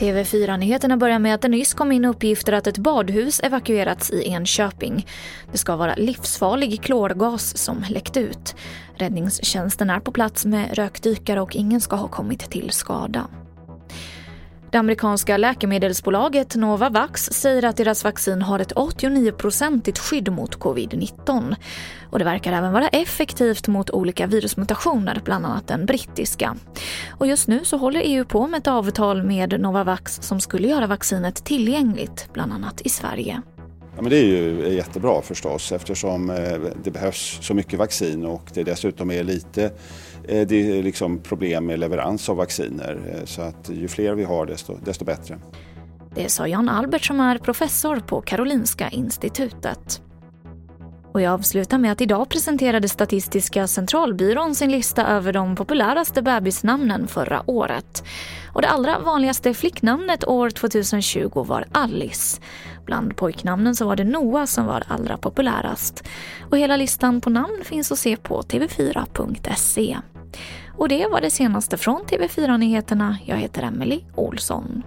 TV4-nyheterna börjar med att det nyss kom in uppgifter att ett badhus evakuerats i Enköping. Det ska vara livsfarlig klorgas som läckt ut. Räddningstjänsten är på plats med rökdykare och ingen ska ha kommit till skada. Det amerikanska läkemedelsbolaget Novavax säger att deras vaccin har ett 89-procentigt skydd mot covid-19. Och det verkar även vara effektivt mot olika virusmutationer, bland annat den brittiska. Och just nu så håller EU på med ett avtal med Novavax som skulle göra vaccinet tillgängligt, bland annat i Sverige. Ja, men det är ju jättebra förstås eftersom eh, det behövs så mycket vaccin och det dessutom är lite eh, det är liksom problem med leverans av vacciner. Eh, så att ju fler vi har desto, desto bättre. Det sa Jan Albert som är professor på Karolinska institutet. Och jag avslutar med att idag presenterade Statistiska centralbyrån sin lista över de populäraste bebisnamnen förra året. Och det allra vanligaste flicknamnet år 2020 var Alice. Bland pojknamnen så var det Noah som var allra populärast. Och hela listan på namn finns att se på tv4.se. Och det var det senaste från TV4 Nyheterna. Jag heter Emily Olsson.